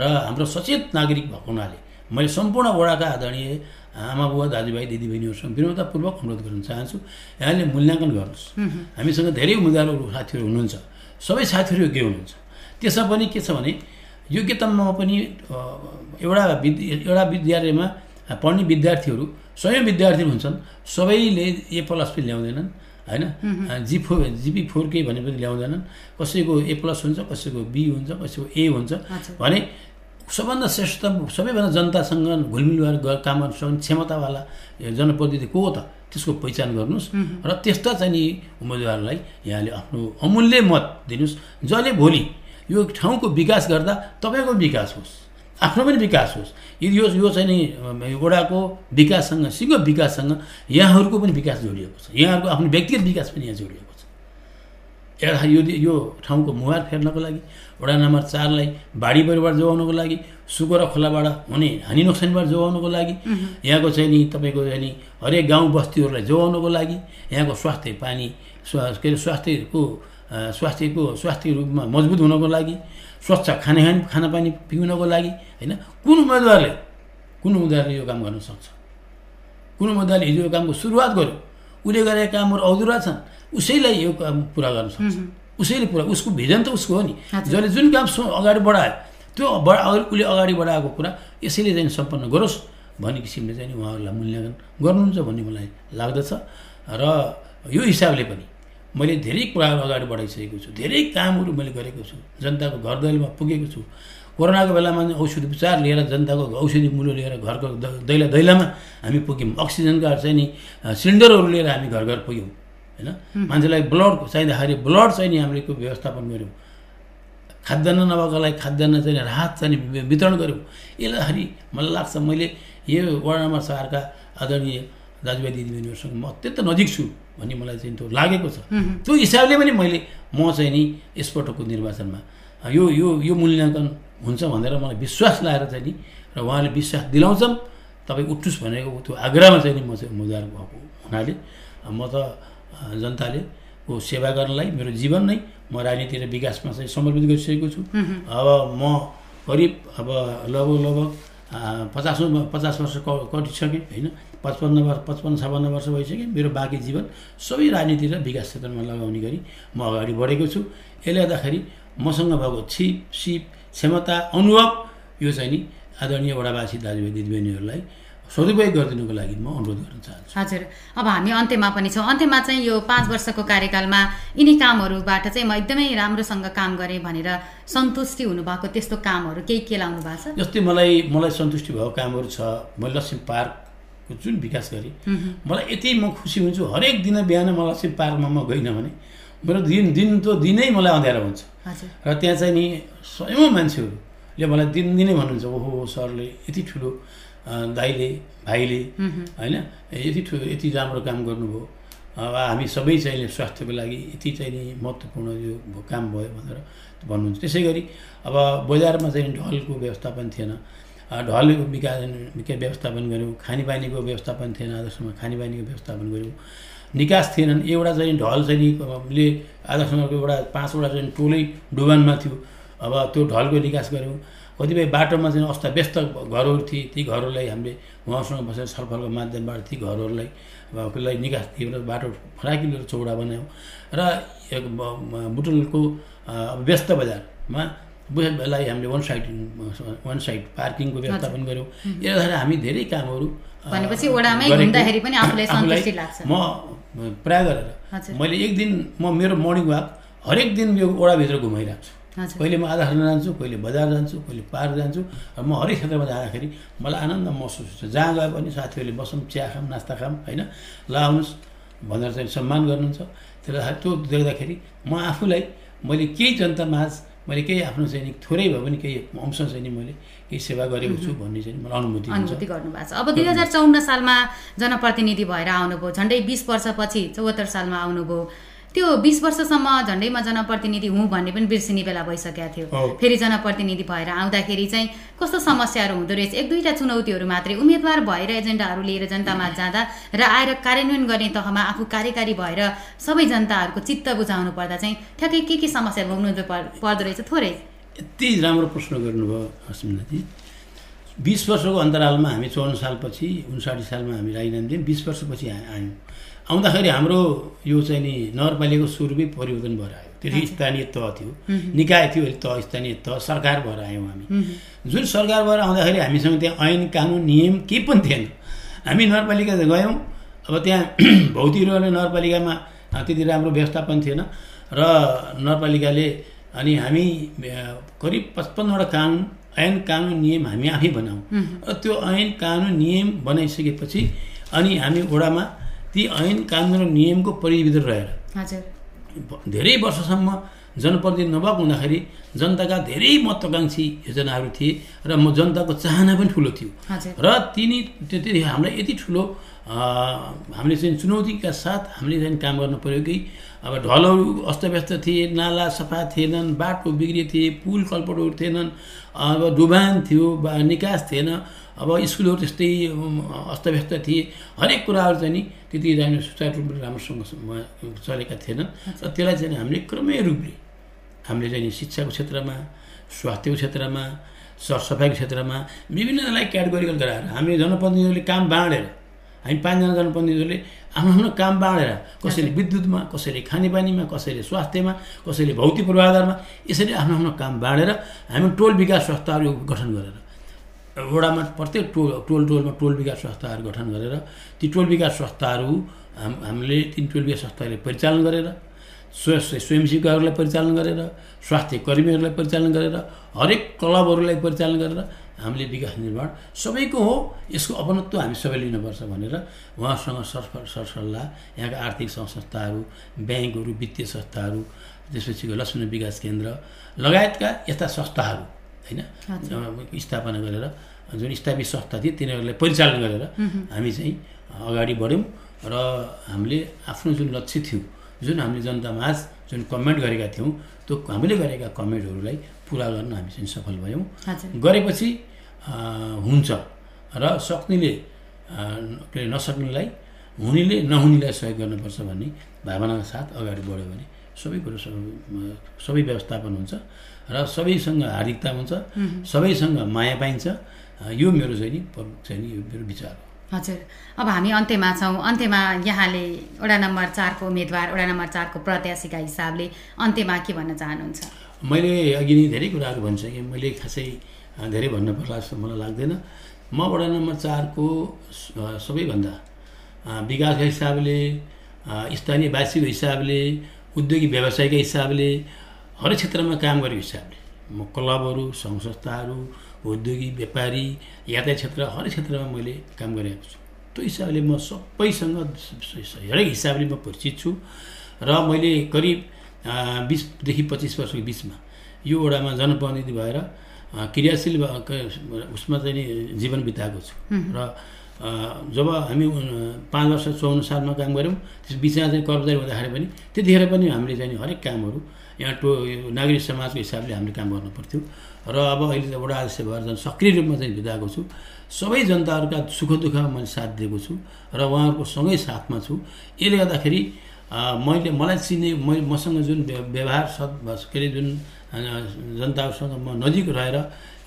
र हाम्रो सचेत नागरिक भएको हुनाले मैले सम्पूर्ण वडाका आदरणीय आमा बुवा दाजुभाइ दिदीबहिनीहरूसँग विनम्रतापूर्वक अनुरोध गर्न चाहन्छु। यहाँले मूल्याङ्कन गर्नुहोस्। हामीसँग धेरै उम्मेदवारहरू साथीहरू हुनुहुन्छ। सबै साथीहरू योग्य हुनुहुन्छ। त्यसमा पनि के छ भने योग्यतामा पनि एउटा विद् एउटा विद्यालयमा पढ्ने विद्यार्थीहरू स्वयं विद्यार्थी हुन्छन्। सबैले ए प्लस पनि ल्याउँदैनन् होइन? जी फोर जिपी फोर के भने पनि ल्याउँदैनन्। कसैको ए प्लस हुन्छ कसैको बी हुन्छ कसैको ए हुन्छ। भने सबभन्दा श्रेष्ठ सबैभन्दा जनतासँग घुलमिल ग- काम गर्न सक्ने क्षमतावाला जनप्रतिनिधि को हो त? त्यसको पहिचान गर्नुहोस्। र त्यस्ता चाहिँ नि उम्मेदवारलाई यहाँले आफ्नो अमूल्य मत दिनुहोस्। जसले भोलि यो ठाउँको विकास गर्दा तपाईँको विकास होस् आफ्नो पनि विकास होस्। यदि यो यो चाहिँ नि वडाको विकाससँग सिङ्गो विकाससँग यहाँहरूको पनि विकास जोडिएको छ। यहाँहरूको आफ्नो व्यक्तिगत विकास पनि यहाँ जोडिएको छ। एउटा यो यो ठाउँको मुहार फेर्नको लागि वडा नम्बर चारलाई बाढी परिवार जोगाउनको लागि सुको र खोलाबाट हुने हानि नोक्सानीबाट जोगाउनको लागि यहाँको चाहिँ नि तपाईँको चाहिँ नि हरेक गाउँ बस्तीहरूलाई जोगाउनको लागि यहाँको स्वास्थ्य पानी स्वा के अरे स्वास्थ्यको स्वास्थ्यको स्वास्थ्य रूपमा मजबुत हुनको लागि स्वच्छ खाने खानापानी पिउनको लागि होइन? कुन उम्मेदवारले कुन उम्मेदवारले यो काम गर्न सक्छ? कुन उम्मेदवारले हिजो यो कामको सुरुवात गर्यो? उसले गरेका कामहरू अधुरा छन्। उसैलाई यो काम पुरा गर्न सक्छ। उसैले पुरा उसको भिजन त उसको हो नि। जसले जुन काम अगाडि बढायो त्यो बढा उसले अगाडि बढाएको कुरा यसैले चाहिँ सम्पन्न गरोस् भन्ने किसिमले चाहिँ उहाँहरूलाई मूल्याङ्कन गर्नुहुन्छ भन्ने मलाई लाग्दछ। र यो हिसाबले पनि मैले धेरै कुराहरू अगाडि बढाइसकेको छु। धेरै कामहरू मैले गरेको छु। जनताको घर दैलोमा पुगेको छु। कोरोनाको बेलामा औषधि उपचार लिएर जनताको औषधि मूल्य लिएर घरको दैला दैलामा हामी पुग्यौँ। अक्सिजनका चाहिँ नि सिलिन्डरहरू लिएर हामी घर घर पुग्यौँ। होइन? मान्छेलाई ब्लड चाहिँदाखेरि ब्लड चाहिँ नि हामीले व्यवस्थापन गऱ्यौँ। खाद्यान्न नभएकोलाई खाद्यान्न चाहिँ राहत चाहिँ वितरण गऱ्यौँ। यसलाई मलाई लाग्छ मैले यो वडा नम्बर चारका आदरणीय दाजुभाइ दिदीबहिनीहरूसँग म अत्यन्त नजिक छु। भन्ने मलाई चाहिँ त्यो लागेको छ। त्यो हिसाबले पनि मैले म चाहिँ नि यसपटकको निर्वाचनमा यो यो यो मूल्याङ्कन हुन्छ भनेर मलाई विश्वास लागेर चाहिँ नि र उहाँले विश्वास दिलाउँछन्। तपाईँ उठ्नुहोस् भनेको त्यो आग्रहमा चाहिँ नि म चाहिँ उम्मेदवार भएको हुनाले म त जनताले को सेवा गर्नलाई मेरो जीवन नै म राजनीति र विकासमा चाहिँ समर्पित गरिसकेको छु। अब म करिब अब लगभग लगभग पचासौँ पचास वर्ष क- कटिसकेँ होइन? पचपन्न वर्ष पचपन्न छपन्न वर्ष भइसक्यो। मेरो बाँकी जीवन सबै राजनीति र विकास क्षेत्रमा लगाउने गरी म अगाडि बढेको छु। यसले गर्दाखेरि मसँग भएको छिप सिप क्षमता अनुभव यो चाहिँ नि आदरणीय वडावासी दाजुभाइ दिदीबहिनीहरूलाई सदुपयोग गरिदिनुको लागि म अनुरोध गर्न चाहन्छु। हजुर। अब हामी अन्त्यमा पनि छौँ। अन्त्यमा चाहिँ यो पाँच वर्षको कार्यकालमा यिनी कामहरूबाट चाहिँ म एकदमै राम्रोसँग काम गरेँ भनेर सन्तुष्टि हुनुभएको त्यस्तो कामहरू केही के लाउनु भएको छ? जस्तै मलाई मलाई सन्तुष्टि भएको कामहरू छ। मैले लक्ष्मी पार्कको जुन विकास गरेँ। मलाई यति म खुसी हुन्छु हरेक दिन बिहान म लक्ष्मी पार्कमा म गइनँ भने मेरो दिन दिन त दिनै मलाई अँध्यारो हुन्छ। र त्यहाँ चाहिँ नि सयौँ मान्छेहरूले मलाई दिनदिनै भन्नुहुन्छ ओहो सरले यति ठुलो दाइले भाइले होइन यति ठुलो यति राम्रो काम गर्नुभयो। अब हामी सबै चाहिँ स्वास्थ्यको लागि यति चाहिँ नि महत्त्वपूर्ण यो काम भयो भनेर भन्नुहुन्छ। त्यसै गरी अब बजारमा चाहिँ ढलको व्यवस्थापन थिएन। ढलको विकास विकास व्यवस्थापन गऱ्यौँ खानेपानीको व्यवस्थापन थिएन आदर्शमा खानेपानीको व्यवस्थापन गऱ्यौँ। निकास थिएनन् एउटा चाहिँ ढल चाहिँ ले आदर्शमाको एउटा पाँचवटा चाहिँ टोलै डुबानमा थियो। अब त्यो ढलको निकास गऱ्यौँ। कतिपय बाटोमा चाहिँ अवस्था व्यस्त घरहरू थिए ती घरहरूलाई हामीले उहाँसँग बसेर छलफलको माध्यमबाट ती घरहरूलाई अब कसलाई निकास दिएर बाटो फराकिलो चौडा बनायौँ। र बुटुलको व्यस्त बजारमा बुझलाई हामीले वान साइड वान साइड पार्किङको व्यवस्थापन गऱ्यौँ। यो गर्दाखेरि हामी धेरै कामहरू म प्राय गरेर। मैले एक दिन म मेरो मर्निङ वाक हरेक दिन यो ओडाभित्र घुमाइरहेको छु। कहिले म आधा खाना जान्छु कहिले बजार जान्छु कहिले पार्क जान्छु र म हरेक क्षेत्रमा जाँदाखेरि मलाई आनन्द महसुस हुन्छ। जहाँ गए पनि साथीहरूले बसौँ चिया खाऊँ नास्ता खाऊँ होइन? ल आउनुहोस् भनेर चाहिँ सम्मान गर्नुहुन्छ। त्यसले गर्दाखेरि त्यो देख्दाखेरि म आफूलाई मैले केही जनतामाझ मैले केही आफ्नो चाहिँ नि थोरै भए पनि केही अंश चाहिँ नि मैले केही सेवा गरेको छु भन्ने चाहिँ मलाई अनुभूति अनुभूति गर्नुभएको छ। अब दुई हजार चौन्न सालमा जनप्रतिनिधि भएर आउनुभयो झन्डै बिस वर्षपछि चौहत्तर सालमा आउनुभयो। त्यो बिस वर्षसम्म झन्डै म जनप्रतिनिधि हुँ भन्ने पनि बिर्सिने बेला भइसकेको थियो। फेरि जनप्रतिनिधि भएर आउँदाखेरि चाहिँ कस्तो समस्याहरू हुँदो रहेछ? एक दुईवटा चुनौतीहरू मात्रै उम्मेदवार भएर एजेन्डाहरू लिएर जनतामा जाँदा र आएर कार्यान्वयन गर्ने तहमा आफू कार्यकारी भएर सबै जनताहरूको चित्त बुझाउनु पर्दा चाहिँ ठ्याक्कै के के समस्या भोग्नु पर- पर्दो रहेछ थोरै? यति राम्रो प्रश्न गर्नुभयो हस्मिनाजी बिस वर्षको अन्तरालमा हामी चौन्न सालपछि उन्साठी सालमा हामी राजीनामा दियौँ। बिस वर्षपछि आयौँ आउँदाखेरि हाम्रो यो चाहिँ नि नगरपालिकाको स्वरूपै परिवर्तन भएर आयो। त्यो स्थानीय तह थियो। निकाय थियो तह स्थानीय तह सरकार भएर आयौँ हामी। जुन सरकार भएर आउँदाखेरि हामीसँग त्यहाँ ऐन कानुन नियम केही पनि थिएन। हामी नगरपालिका गयौँ। अब त्यहाँ भौतिकहरूले नगरपालिकामा अ, त्यति राम्रो व्यवस्थापन थिएन। र नगरपालिकाले अनि हामी करिब पचपन्नवटा कानुन ऐन कानुन नियम हामी आफै बनाऊँ र त्यो ऐन कानुन नियम बनाइसकेपछि अनि हामी वडामा ती ऐन कानुन र नियमको परिभित्र रहेर धेरै वर्षसम्म जनप्रतिनिधि नभएको हुँदाखेरि जनताका धेरै महत्त्वकाङ्क्षी योजनाहरू थिए र म जनताको चाहना पनि ठुलो थियो। र तिनी त्यो त्यति हामीलाई यति ठुलो हामीले चाहिँ चुनौतीका साथ हामीले चाहिँ काम गर्नु पऱ्यो कि अब ढलहरू अस्तव्यस्त थिए नाला सफा थिएनन् बाटो बिग्रिए थिए पुल कल्पटहरू थिएनन् अब डुबान थियो बा निकास थिएन अब स्कुलहरू त्यस्तै अस्तव्यस्त थिए। हरेक कुराहरू चाहिँ नि त्यति राम्रो सुचारू रूपले राम्रोसँग चलेका थिएनन्। र त्यसलाई चाहिँ हामीले क्रमय रूपले हामीले चाहिँ शिक्षाको क्षेत्रमा स्वास्थ्यको क्षेत्रमा सरसफाइको क्षेत्रमा विभिन्नलाई क्याटेगोरिकल गराएर हामीले जनप्रतिनिधिहरूले काम बाँडेर हामी पाँचजना जनप्रतिनिधिहरूले आफ्नो आफ्नो काम बाँडेर कसैले विद्युतमा कसैले खानेपानीमा कसैले स्वास्थ्यमा कसैले भौतिक पूर्वाधारमा यसरी आफ्नो आफ्नो काम बाँडेर हामी टोल विकास संस्थाहरू गठन गरेर वडामा प्रत्येक टोल टोल टोलमा टोल विकास संस्थाहरू गठन गरेर ती टोल विकास संस्थाहरू हाम हामीले तिन टोलिया संस्थाले परिचालन गरेर स्व स्वयंसेवकहरूलाई परिचालन गरेर स्वास्थ्य कर्मीहरूलाई परिचालन गरेर हरेक क्लबहरूलाई परिचालन गरेर हामीले विकास निर्माण सबैको हो यसको अपनत्व हामी सबैले लिनुपर्छ भनेर उहाँसँग सर सरसल्लाह यहाँका आर्थिक संस्थाहरू ब्याङ्कहरू वित्तीय संस्थाहरू त्यसपछि लक्ष्मी विकास केन्द्र लगायतका यस्ता संस्थाहरू। होइन? स्थापना गरेर जुन स्थापित संस्था थिए तिनीहरूलाई परिचालन गरेर हामी चाहिँ अगाडि बढ्यौँ र हामीले आफ्नो जुन लक्ष्य थियो जुन हामीले जनतामाझ जुन कमेन्ट गरेका थियौँ त्यो हामीले गरेका कमेन्टहरूलाई पुरा गर्न हामी चाहिँ सफल भयौँ। गरेपछि हुन्छ र सक्नेले के अरे नसक्नेलाई हुनेले नहुनेलाई सहयोग गर्नुपर्छ भन्ने भावनाका साथ अगाडि बढ्यो भने सबै कुरो सबै व्यवस्थापन हुन्छ। र सबैसँग हार्दिकता हुन्छ सबैसँग माया पाइन्छ। यो मेरो चाहिँ नि चाहिँ नि यो मेरो विचार हो। हजुर। अब हामी अन्त्यमा छौँ। अन्त्यमा यहाँले वडा नम्बर चारको उम्मेदवार वडा नम्बर चारको प्रत्याशीका हिसाबले अन्त्यमा के भन्न चाहनुहुन्छ? मैले अघि नै धेरै कुराहरू भनिसकेँ। मैले खासै धेरै भन्न पर्ला जस्तो मलाई लाग्दैन। म वडा नम्बर चारको सबैभन्दा विकासको हिसाबले स्थानीयवासीको हिसाबले उद्योगी व्यवसायको हिसाबले हरेक क्षेत्रमा काम गरेको हिसाबले म क्लबहरू सङ्घ संस्थाहरू उद्योगी व्यापारी यातायात क्षेत्र हरेक क्षेत्रमा मैले काम गरेको छु। त्यो हिसाबले म सबैसँग हरेक हिसाबले म परिचित छु र मैले करिब बिसदेखि पच्चिस वर्षको बिचमा यो वडामा जनप्रतिनिधि भएर क्रियाशील उसमा चाहिँ जीवन बिताएको छु। र जब हामी पाँच वर्ष चौन्न सालमा काम गऱ्यौँ त्यस बिचमा चाहिँ कर्मचारी हुँदाखेरि पनि त्यतिखेर पनि हामीले चाहिँ हरेक कामहरू यहाँ टो नागरिक समाजको हिसाबले हामीले काम गर्नु पर्थ्यो र अब अहिले वडा अध्यक्ष भएर झन् सक्रिय रूपमा चाहिँ बिताएको छु। सबै जनताहरूका सुख दुःखमा मैले साथ दिएको छु र उहाँहरूको सँगै साथमा छु। यसले गर्दाखेरि मैले मलाई चिने मैले मसँग जुन व्यवहार सद् के अरे जुन जनताहरूसँग म नजिक रहेर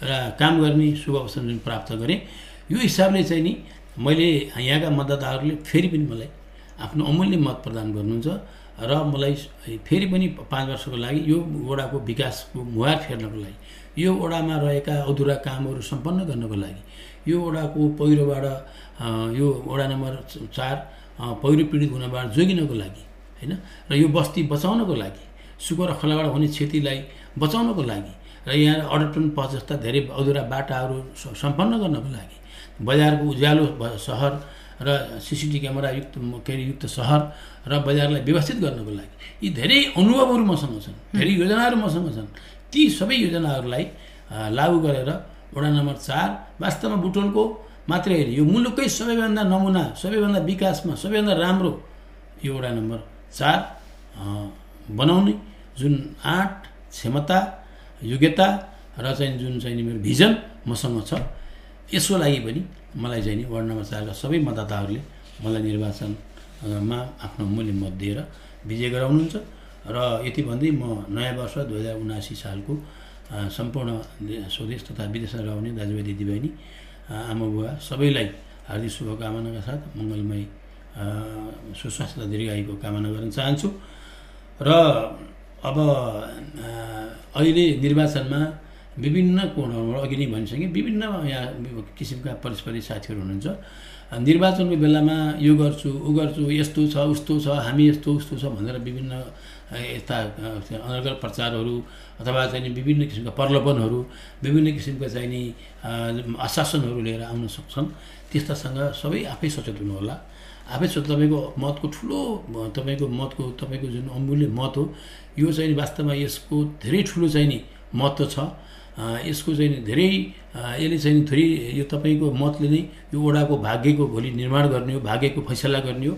र काम गर्ने शुभ अवसर जुन प्राप्त गरेँ यो हिसाबले चाहिँ नि मैले यहाँका मतदाताहरूले फेरि पनि मलाई आफ्नो अमूल्य मत प्रदान गर्नुहुन्छ। र मलाई फेरि पनि पाँच वर्षको लागि यो वडाको विकासको मुहार फेर्नको लागि यो वडामा रहेका अधुरा कामहरू सम्पन्न गर्नको लागि यो वडाको पहिरोबाट यो वडा नम्बर चार पहिरो पीडित हुनबाट जोगिनको लागि होइन? र यो बस्ती बचाउनको लागि सुको र खोलाबाट हुने क्षतिलाई बचाउनको लागि र यहाँ अडटन पथ जस्ता धेरै अधुरा बाटाहरू सम्पन्न गर्नको लागि बजारको उज्यालो सहर र सिसिटिभी क्यामेरा युक्त के अरे युक्त सहर र बजारलाई व्यवस्थित गर्नको लागि। यी धेरै अनुभवहरू मसँग छन् धेरै योजनाहरू मसँग छन्। ती सबै योजनाहरूलाई लागू गरेर वडा नम्बर चार वास्तवमा बुटोलको मात्रै होइन यो मुलुककै सबैभन्दा नमुना सबैभन्दा विकासमा सबैभन्दा राम्रो यो वडा नम्बर चार बनाउने जुन आँट क्षमता योग्यता र चाहिँ जुन चाहिँ मेरो भिजन मसँग छ यसको लागि पनि मलाई चाहिँ नि वार्ड नम्बर चारका सबै मतदाताहरूले मलाई निर्वाचनमा आफ्नो मूल्य मत दिएर विजय गराउनुहुन्छ। र यति भन्दै म नयाँ वर्ष दुई हजार उनासी सालको सम्पूर्ण स्वदेश तथा विदेशमा रहने दाजुभाइ दिदीबहिनी आमा बुवा सबैलाई हार्दिक शुभकामनाका साथ मङ्गलमय सुस्वास्थ्य तथा दीर्घायुको कामना गर्न चाहन्छु। र अब अहिले निर्वाचनमा विभिन्न कोणहरूबाट अघि नै भनिसकेँ विभिन्न यहाँ किसिमका परस्परी साथीहरू हुनुहुन्छ। निर्वाचनको बेलामा यो गर्छु ऊ गर्छु यस्तो छ उस्तो छ हामी यस्तो उस्तो छ भनेर विभिन्न यस्ता अनर्गल प्रचारहरू अथवा चाहिँ विभिन्न किसिमका प्रलोभनहरू विभिन्न किसिमका चाहिँ नि आश्वासनहरू लिएर आउन सक्छन्। त्यस्तासँग सबै आफै सचेत हुनुहोला। आफै सचेत तपाईँको मतको ठुलो तपाईँको मतको तपाईँको जुन अमूल्य मत हो यो चाहिँ वास्तवमा यसको धेरै ठुलो चाहिँ नि महत्त्व छ। यसको चाहिँ धेरै यसले चाहिँ थोरै यो तपाईँको मतले नै यो वडाको भाग्यको भोलि निर्माण गर्ने हो भाग्यको फैसला गर्ने हो।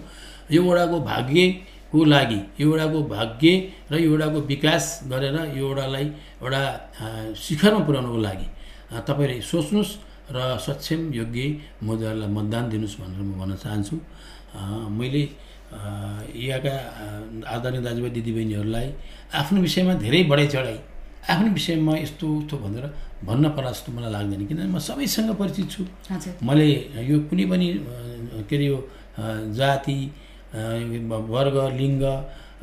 यो वडाको भाग्यको लागि यो वडाको भाग्य र यो वडाको विकास गरेर यो वडालाई एउटा शिखरमा पुर्याउनुको लागि तपाईँले सोच्नुहोस् र सक्षम योग्य मोदीहरूलाई मतदान दिनुहोस् भनेर म भन्न चाहन्छु। मैले यहाँका आदरणीय दाजुभाइ दिदीबहिनीहरूलाई आफ्नो विषयमा धेरै बढाइ चढाइ आफ्नो विषयमा यस्तो उस्तो भनेर भन्न पर्ला जस्तो मलाई लाग्दैन किनभने म सबैसँग परिचित छु। मैले यो कुनै पनि के अरे यो जाति वर्ग लिङ्ग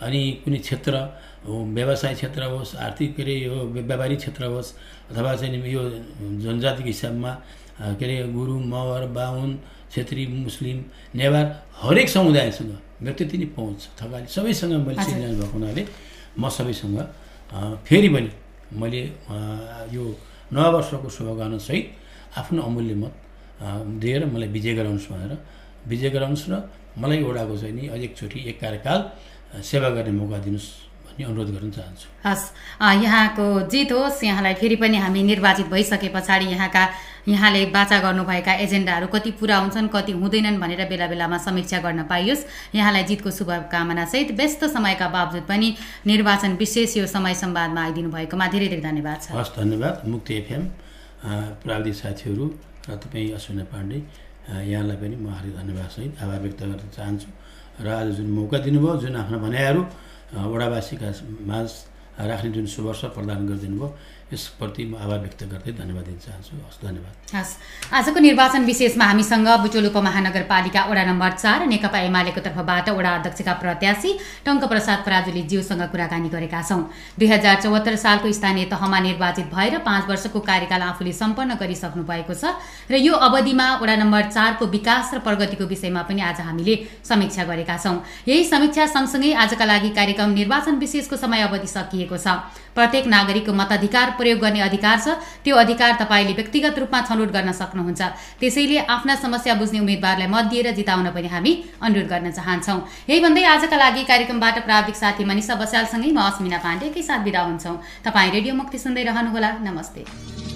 अनि कुनै क्षेत्र व्यवसाय क्षेत्र होस् आर्थिक के अरे यो व्यापारिक क्षेत्र होस् अथवा चाहिँ यो जनजातिको हिसाबमा के अरे गुरुङ मगर बाहुन छेत्री मुस्लिम नेवार हरेक समुदायसँग मेरो त्यति नै पहुँच थकाली सबैसँग मैले चिनिरहनु भएको हुनाले म सबैसँग फेरि पनि मैले यो नव वर्षको शुभकामनासहित आफ्नो अमूल्य मत दिएर मलाई विजय गराउनुहोस् भनेर विजय गराउनुहोस् र मलाई ओडाको चाहिँ नि एकचोटि एक कार्यकाल सेवा गर्ने मौका दिनुहोस् भन्ने अनुरोध गर्न चाहन्छु। हस् यहाँको जित होस् यहाँलाई फेरि पनि हामी निर्वाचित भइसके पछाडि यहाँका यहाँले बाचा गर्नुभएका एजेन्डाहरू कति पुरा हुन्छन् कति हुँदैनन् भनेर बेला बेलामा समीक्षा गर्न पाइयोस्। यहाँलाई जितको शुभकामनासहित व्यस्त समयका बावजुद पनि निर्वाचन विशेष यो समय संवादमा आइदिनु भएकोमा धेरै धेरै धन्यवाद छ। हस् धन्यवाद। मुक्ति एफएम। प्राविधिक साथीहरू र तपाईँ अश्विना पाण्डे यहाँलाई पनि म हार्दिक धन्यवादसहित आभार व्यक्त गर्न चाहन्छु। र आज जुन मौका दिनुभयो जुन आफ्ना भनाइहरू वडावासीका माझ राख्ने जुन सुवर्ष प्रदान गरिदिनु भयो यसप्रति म आभार व्यक्त गर्दै धन्यवाद दिन चाहन्छु। हस् धन्यवाद। हस् आजको निर्वाचन विशेषमा हामीसँग बुटोल उपमहानगरपालिका वडा नम्बर चार नेकपा एमालेको तर्फबाट वडा अध्यक्षका प्रत्याशी टङ्कप्रसाद पराजुली ज्यूसँग कुराकानी गरेका छौँ। दुई हजार चौहत्तर सालको स्थानीय तहमा निर्वाचित भएर पाँच वर्षको कार्यकाल आफूले सम्पन्न गरिसक्नु भएको छ र यो अवधिमा वडा नम्बर चारको विकास र प्रगतिको विषयमा पनि आज हामीले समीक्षा गरेका छौँ। यही समीक्षा सँगसँगै आजका लागि कार्यक्रम निर्वाचन विशेषको समय अवधि सकिएको छ। प्रत्येक नागरिकको मताधिकार प्रयोग गर्ने अधिकार छ। त्यो अधिकार तपाईँले व्यक्तिगत रूपमा छनौट गर्न सक्नुहुन्छ। त्यसैले आफ्ना समस्या बुझ्ने उम्मेद्वारलाई मत दिएर जिताउन पनि हामी अनुरोध गर्न चाहन्छौँ। यही भन्दै आजका लागि कार्यक्रमबाट प्राविधिक साथी मनिषा बस्यालसँगै म अस्मिना पाण्डे साथ बिदा हुन्छौँ। तपाईँ रेडियो मुक्ति सुन्दै रहनुहोला। नमस्ते।